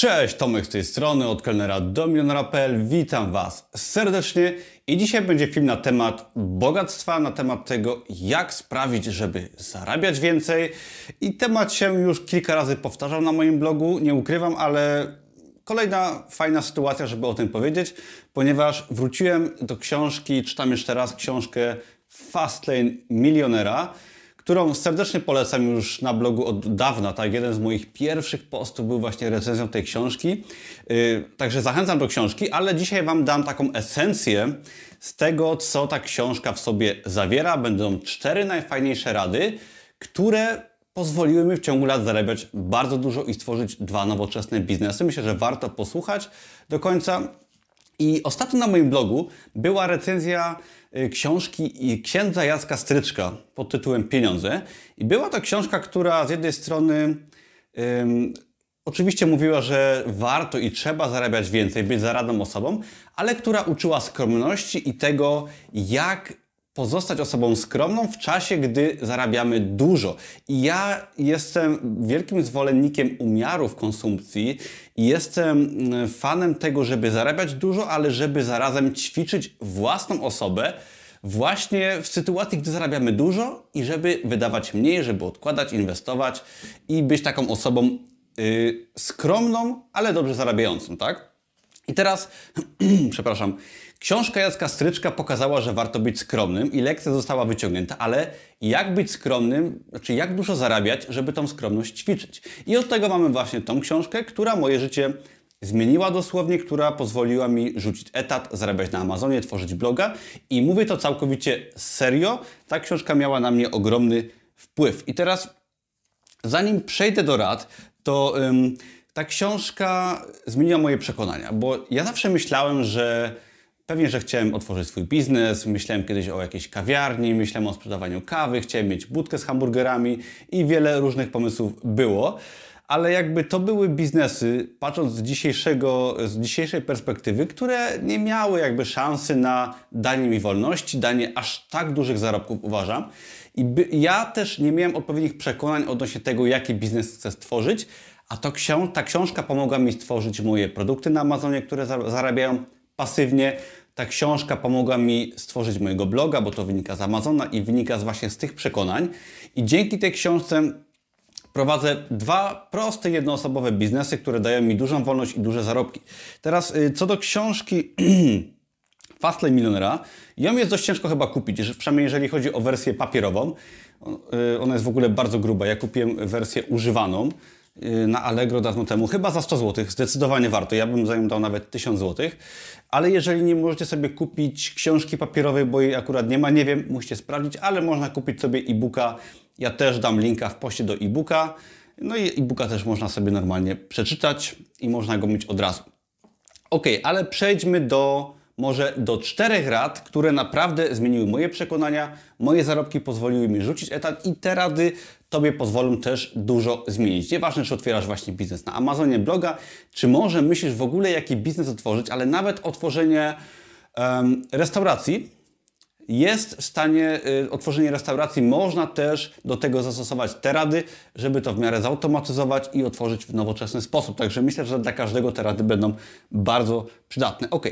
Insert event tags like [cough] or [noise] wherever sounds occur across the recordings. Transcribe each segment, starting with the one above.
Cześć, Tomek z tej strony, od kelnera do milionera.pl. Witam Was serdecznie i dzisiaj będzie film na temat bogactwa, na temat tego, jak sprawić, żeby zarabiać więcej. I temat się już kilka razy powtarzał na moim blogu, nie ukrywam, ale kolejna fajna sytuacja, żeby o tym powiedzieć, ponieważ wróciłem do książki, czytam jeszcze raz książkę Fastlane Milionera którą serdecznie polecam już na blogu od dawna. Tak, jeden z moich pierwszych postów był właśnie recenzją tej książki. Yy, także zachęcam do książki, ale dzisiaj Wam dam taką esencję z tego, co ta książka w sobie zawiera. Będą cztery najfajniejsze rady, które pozwoliły mi w ciągu lat zarabiać bardzo dużo i stworzyć dwa nowoczesne biznesy. Myślę, że warto posłuchać do końca. I ostatnio na moim blogu była recenzja y, książki księdza Jacka Stryczka pod tytułem Pieniądze. I była to książka, która z jednej strony oczywiście mówiła, że warto i trzeba zarabiać więcej, być zaradną osobą, ale która uczyła skromności i tego, jak pozostać osobą skromną w czasie, gdy zarabiamy dużo. I ja jestem wielkim zwolennikiem umiarów konsumpcji i jestem mm, fanem tego, żeby zarabiać dużo, ale żeby zarazem ćwiczyć własną osobę właśnie w sytuacji, gdy zarabiamy dużo i żeby wydawać mniej, żeby odkładać, inwestować i być taką osobą yy, skromną, ale dobrze zarabiającą, tak? I teraz, [clears throat] przepraszam, Książka Jacka Stryczka pokazała, że warto być skromnym i lekcja została wyciągnięta, ale jak być skromnym, znaczy jak dużo zarabiać, żeby tą skromność ćwiczyć. I od tego mamy właśnie tą książkę, która moje życie zmieniła dosłownie, która pozwoliła mi rzucić etat, zarabiać na Amazonie, tworzyć bloga i mówię to całkowicie serio. Ta książka miała na mnie ogromny wpływ. I teraz, zanim przejdę do rad, to ym, ta książka zmieniła moje przekonania, bo ja zawsze myślałem, że Pewnie, że chciałem otworzyć swój biznes, myślałem kiedyś o jakiejś kawiarni, myślałem o sprzedawaniu kawy, chciałem mieć budkę z hamburgerami i wiele różnych pomysłów było. Ale jakby to były biznesy, patrząc z, dzisiejszego, z dzisiejszej perspektywy, które nie miały jakby szansy na danie mi wolności, danie aż tak dużych zarobków, uważam. I by, ja też nie miałem odpowiednich przekonań odnośnie tego, jaki biznes chcę stworzyć, a to ta książka pomogła mi stworzyć moje produkty na Amazonie, które zarabiają pasywnie, ta książka pomogła mi stworzyć mojego bloga, bo to wynika z Amazona i wynika z właśnie z tych przekonań. I dzięki tej książce prowadzę dwa proste, jednoosobowe biznesy, które dają mi dużą wolność i duże zarobki. Teraz y, co do książki [clears throat] Fastlane Milionera, ją jest dość ciężko chyba kupić, przynajmniej jeżeli chodzi o wersję papierową. Y, ona jest w ogóle bardzo gruba. Ja kupiłem wersję używaną na Allegro dawno temu, chyba za 100 zł, zdecydowanie warto. Ja bym za nią dał nawet 1000 zł. Ale jeżeli nie możecie sobie kupić książki papierowej, bo jej akurat nie ma, nie wiem, musicie sprawdzić, ale można kupić sobie e-booka. Ja też dam linka w poście do e-booka. No i e-booka też można sobie normalnie przeczytać i można go mieć od razu. Ok, ale przejdźmy do może do czterech rad, które naprawdę zmieniły moje przekonania, moje zarobki pozwoliły mi rzucić etat i te rady Tobie pozwolą też dużo zmienić. Nieważne, czy otwierasz właśnie biznes na Amazonie, bloga, czy może myślisz w ogóle, jaki biznes otworzyć, ale nawet otworzenie um, restauracji jest w stanie, y, otworzenie restauracji, można też do tego zastosować te rady, żeby to w miarę zautomatyzować i otworzyć w nowoczesny sposób. Także myślę, że dla każdego te rady będą bardzo przydatne. Ok,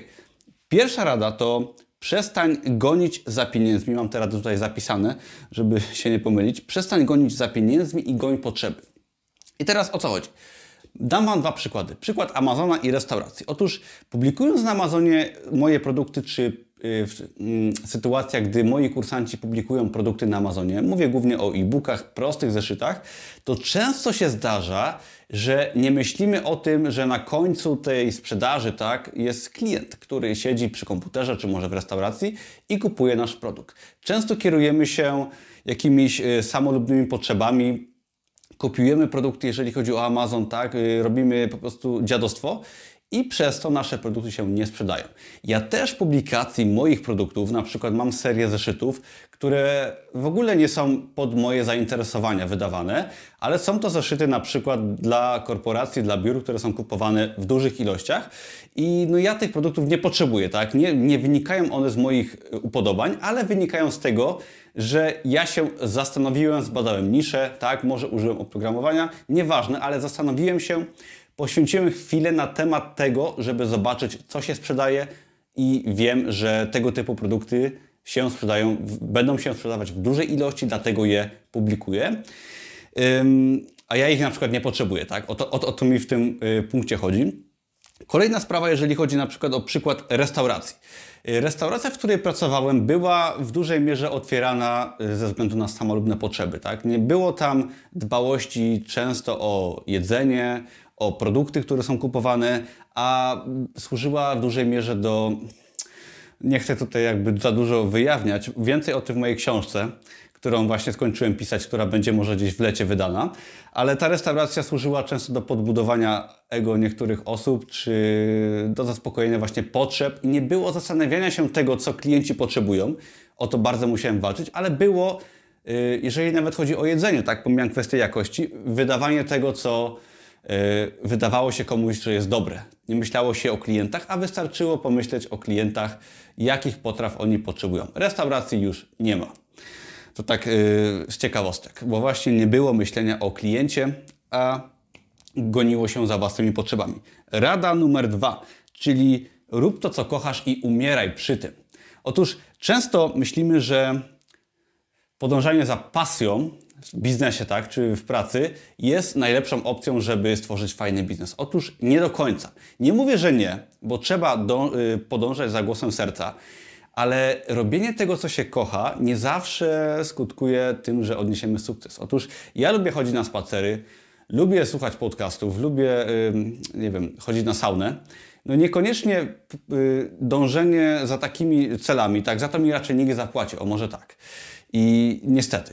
pierwsza rada to Przestań gonić za pieniędzmi. Mam te rady tutaj zapisane, żeby się nie pomylić. Przestań gonić za pieniędzmi i goń potrzeby. I teraz o co chodzi? Dam Wam dwa przykłady. Przykład Amazona i restauracji. Otóż publikując na Amazonie moje produkty, czy y, mm, sytuacjach, gdy moi kursanci publikują produkty na Amazonie, mówię głównie o e-bookach, prostych zeszytach, to często się zdarza, że nie myślimy o tym, że na końcu tej sprzedaży tak, jest klient, który siedzi przy komputerze czy może w restauracji i kupuje nasz produkt. Często kierujemy się jakimiś y, samolubnymi potrzebami, kopiujemy produkty, jeżeli chodzi o Amazon, tak, y, robimy po prostu dziadostwo i przez to nasze produkty się nie sprzedają. Ja też publikacji moich produktów, na przykład mam serię zeszytów, które w ogóle nie są pod moje zainteresowania wydawane, ale są to zeszyty na przykład dla korporacji, dla biur, które są kupowane w dużych ilościach i no ja tych produktów nie potrzebuję, tak? Nie, nie wynikają one z moich upodobań, ale wynikają z tego, że ja się zastanowiłem, zbadałem niszę, tak? Może użyłem oprogramowania, nieważne, ale zastanowiłem się, poświęciłem chwilę na temat tego, żeby zobaczyć, co się sprzedaje i wiem, że tego typu produkty się sprzedają, będą się sprzedawać w dużej ilości, dlatego je publikuję. a ja ich na przykład nie potrzebuję, tak? O to, o, o to mi w tym y, punkcie chodzi. Kolejna sprawa, jeżeli chodzi na przykład o przykład restauracji. Y, restauracja, w której pracowałem, była w dużej mierze otwierana y, ze względu na samolubne potrzeby. Tak? Nie było tam dbałości często o jedzenie, o produkty, które są kupowane, a służyła w dużej mierze do. Nie chcę tutaj jakby za dużo wyjawniać. Więcej o tym w mojej książce którą właśnie skończyłem pisać, która będzie może gdzieś w lecie wydana, ale ta restauracja służyła często do podbudowania ego niektórych osób, czy do zaspokojenia właśnie potrzeb i nie było zastanawiania się tego, co klienci potrzebują. O to bardzo musiałem walczyć, ale było, y, jeżeli nawet chodzi o jedzenie, tak, pomijam kwestię jakości, wydawanie tego, co y, wydawało się komuś, że jest dobre. Nie myślało się o klientach, a wystarczyło pomyśleć o klientach, jakich potraw oni potrzebują. Restauracji już nie ma. To tak yy, z ciekawostek, bo właśnie nie było myślenia o kliencie, a goniło się za własnymi potrzebami. Rada numer dwa, czyli rób to, co kochasz i umieraj przy tym. Otóż często myślimy, że podążanie za pasją w biznesie, tak, czy w pracy jest najlepszą opcją, żeby stworzyć fajny biznes. Otóż nie do końca. Nie mówię, że nie, bo trzeba do, y, podążać za głosem serca ale robienie tego, co się kocha, nie zawsze skutkuje tym, że odniesiemy sukces. Otóż ja lubię chodzić na spacery, lubię słuchać podcastów, lubię, nie wiem, chodzić na saunę. No niekoniecznie y, dążenie za takimi celami, tak, za to mi raczej nikt zapłaci, o może tak. I niestety.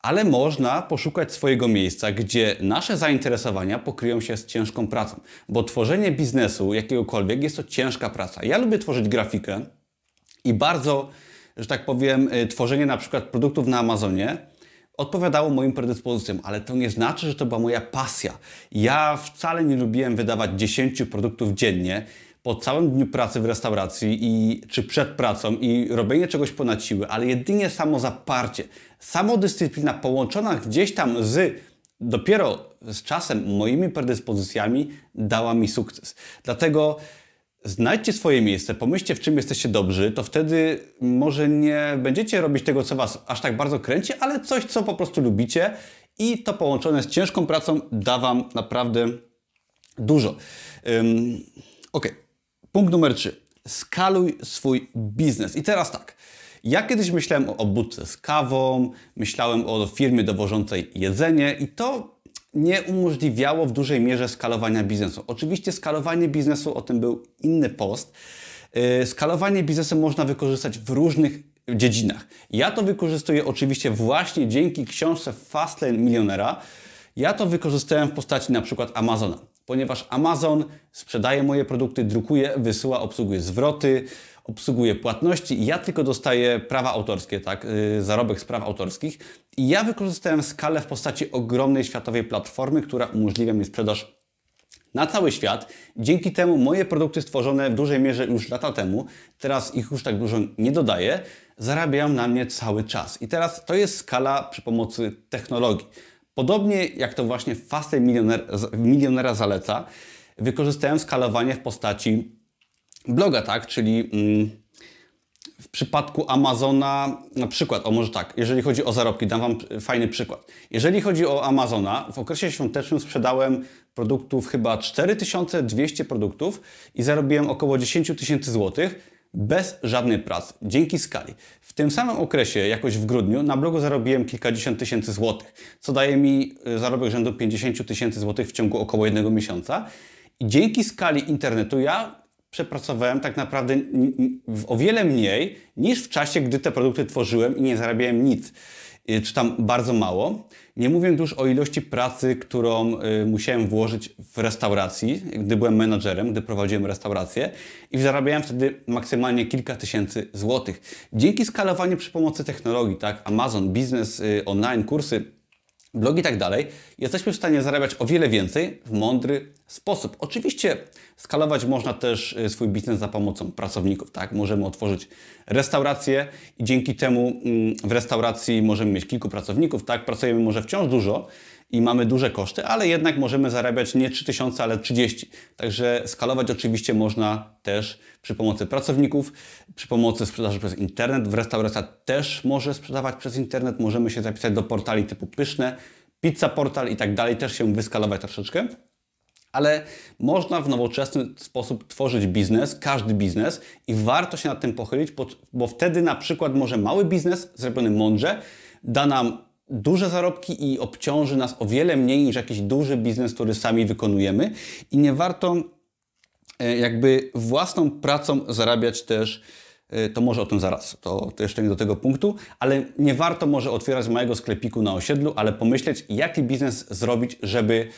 Ale można poszukać swojego miejsca, gdzie nasze zainteresowania pokryją się z ciężką pracą. Bo tworzenie biznesu jakiegokolwiek jest to ciężka praca. Ja lubię tworzyć grafikę, i bardzo, że tak powiem, y, tworzenie na przykład produktów na Amazonie odpowiadało moim predyspozycjom, ale to nie znaczy, że to była moja pasja. Ja wcale nie lubiłem wydawać 10 produktów dziennie po całym dniu pracy w restauracji i, czy przed pracą i robienie czegoś ponad siły, ale jedynie samo zaparcie, samodyscyplina połączona gdzieś tam z dopiero z czasem moimi predyspozycjami dała mi sukces. Dlatego Znajdźcie swoje miejsce, pomyślcie w czym jesteście dobrzy, to wtedy może nie będziecie robić tego, co Was aż tak bardzo kręci, ale coś, co po prostu lubicie i to połączone z ciężką pracą da Wam naprawdę dużo. Um, ok, punkt numer 3. Skaluj swój biznes. I teraz tak. Ja kiedyś myślałem o budce z kawą, myślałem o firmie dowożącej jedzenie i to nie umożliwiało w dużej mierze skalowania biznesu. Oczywiście skalowanie biznesu, o tym był inny post. Y, skalowanie biznesu można wykorzystać w różnych dziedzinach. Ja to wykorzystuję oczywiście właśnie dzięki książce Fastlane Milionera. Ja to wykorzystałem w postaci na przykład Amazona, ponieważ Amazon sprzedaje moje produkty, drukuje, wysyła, obsługuje zwroty, obsługuje płatności ja tylko dostaję prawa autorskie, tak, yy, zarobek z praw autorskich. I ja wykorzystałem skalę w postaci ogromnej światowej platformy, która umożliwia mi sprzedaż na cały świat. Dzięki temu moje produkty stworzone w dużej mierze już lata temu, teraz ich już tak dużo nie dodaję, zarabiają na mnie cały czas. I teraz to jest skala przy pomocy technologii. Podobnie jak to właśnie Fastlane Milioner, Milionera zaleca, wykorzystałem skalowanie w postaci bloga, tak? Czyli mm, w przypadku Amazona, na przykład, o może tak, jeżeli chodzi o zarobki, dam Wam fajny przykład. Jeżeli chodzi o Amazona, w okresie świątecznym sprzedałem produktów chyba 4200 produktów i zarobiłem około 10 tysięcy złotych bez żadnej pracy, dzięki skali. W tym samym okresie, jakoś w grudniu, na blogu zarobiłem kilkadziesiąt tysięcy złotych, co daje mi y, zarobek rzędu 50 tysięcy złotych w ciągu około jednego miesiąca. I dzięki skali internetu ja przepracowałem tak naprawdę o wiele mniej niż w czasie, gdy te produkty tworzyłem i nie zarabiałem nic, y, czy tam bardzo mało. Nie mówię już o ilości pracy, którą y, musiałem włożyć w restauracji, gdy byłem menadżerem, gdy prowadziłem restaurację i zarabiałem wtedy maksymalnie kilka tysięcy złotych. Dzięki skalowaniu przy pomocy technologii, tak, Amazon, biznes y, online, kursy, blogi i tak dalej, jesteśmy w stanie zarabiać o wiele więcej w mądry, sposób. Oczywiście skalować można też y, swój biznes za pomocą pracowników, tak? Możemy otworzyć restaurację i dzięki temu mm, w restauracji możemy mieć kilku pracowników, tak? Pracujemy może wciąż dużo, i mamy duże koszty, ale jednak możemy zarabiać nie 3000, ale 30. Także skalować oczywiście można też przy pomocy pracowników, przy pomocy sprzedaży przez internet. W restauracjach też może sprzedawać przez internet. Możemy się zapisać do portali typu Pyszne, Pizza Portal i tak dalej, też się wyskalować troszeczkę. Ale można w nowoczesny sposób tworzyć biznes, każdy biznes i warto się nad tym pochylić, bo wtedy na przykład może mały biznes zrobiony mądrze da nam duże zarobki i obciąży nas o wiele mniej niż jakiś duży biznes, który sami wykonujemy. I nie warto e, jakby własną pracą zarabiać też, e, to może o tym zaraz, to, to jeszcze nie do tego punktu, ale nie warto może otwierać małego sklepiku na osiedlu, ale pomyśleć, jaki biznes zrobić, żeby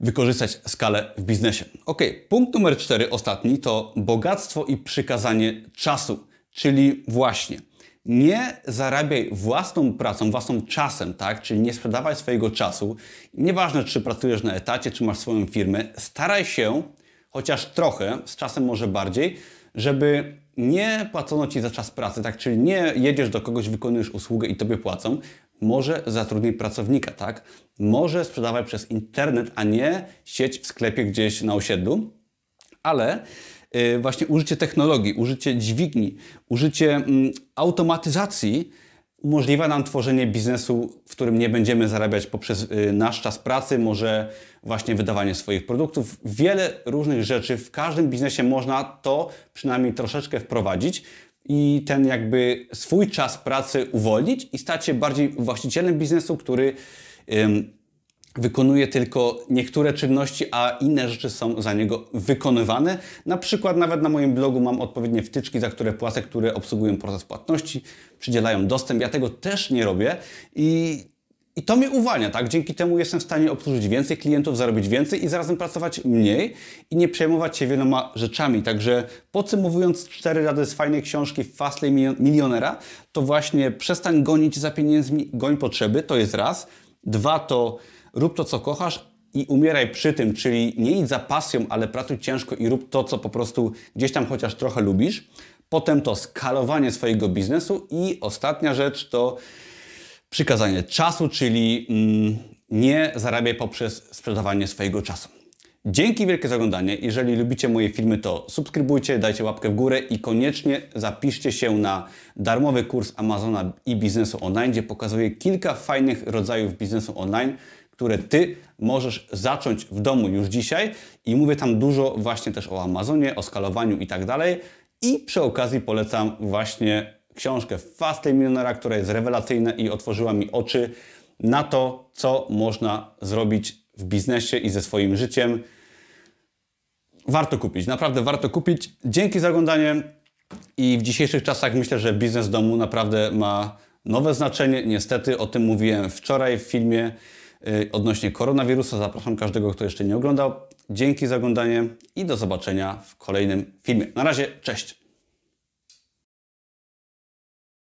wykorzystać skalę w biznesie. Ok, punkt numer cztery, ostatni, to bogactwo i przykazanie czasu, czyli właśnie nie zarabiaj własną pracą, własnym czasem, tak? Czyli nie sprzedawaj swojego czasu. Nieważne, czy pracujesz na etacie, czy masz swoją firmę, staraj się, chociaż trochę, z czasem może bardziej, żeby nie płacono ci za czas pracy, tak? Czyli nie jedziesz do kogoś, wykonujesz usługę i tobie płacą. Może zatrudnij pracownika, tak? Może sprzedawaj przez internet, a nie sieć w sklepie gdzieś na osiedlu, ale właśnie użycie technologii, użycie dźwigni, użycie mm, automatyzacji umożliwia nam tworzenie biznesu, w którym nie będziemy zarabiać poprzez y, nasz czas pracy, może właśnie wydawanie swoich produktów. Wiele różnych rzeczy w każdym biznesie można to przynajmniej troszeczkę wprowadzić i ten jakby swój czas pracy uwolnić i stać się bardziej właścicielem biznesu, który wykonuje tylko niektóre czynności, a inne rzeczy są za niego wykonywane. Na przykład nawet na moim blogu mam odpowiednie wtyczki, za które płacę, które obsługują proces płatności, przydzielają dostęp. Ja tego też nie robię i i to mnie uwalnia, tak? Dzięki temu jestem w stanie obsłużyć więcej klientów, zarobić więcej i zarazem pracować mniej i nie przejmować się wieloma rzeczami. Także podsumowując cztery rady z fajnej książki Fastlane Milionera, to właśnie przestań gonić za pieniędzmi, goń potrzeby, to jest raz. Dwa to rób to, co kochasz i umieraj przy tym, czyli nie idź za pasją, ale pracuj ciężko i rób to, co po prostu gdzieś tam chociaż trochę lubisz. Potem to skalowanie swojego biznesu i ostatnia rzecz to przykazanie czasu, czyli mm, nie zarabiaj poprzez sprzedawanie swojego czasu. Dzięki wielkie za oglądanie. Jeżeli lubicie moje filmy, to subskrybujcie, dajcie łapkę w górę i koniecznie zapiszcie się na darmowy kurs Amazona i biznesu online, gdzie pokazuję kilka fajnych rodzajów biznesu online, które Ty możesz zacząć w domu już dzisiaj i mówię tam dużo właśnie też o Amazonie, o skalowaniu i tak dalej. I przy okazji polecam właśnie książkę Fastlane Milionera, która jest rewelacyjna i otworzyła mi oczy na to, co można zrobić w biznesie i ze swoim życiem. Warto kupić, naprawdę warto kupić. Dzięki za oglądanie i w dzisiejszych czasach myślę, że biznes domu naprawdę ma nowe znaczenie. Niestety o tym mówiłem wczoraj w filmie. Y, odnośnie koronawirusa. Zapraszam każdego, kto jeszcze nie oglądał. Dzięki za oglądanie i do zobaczenia w kolejnym filmie. Na razie, cześć!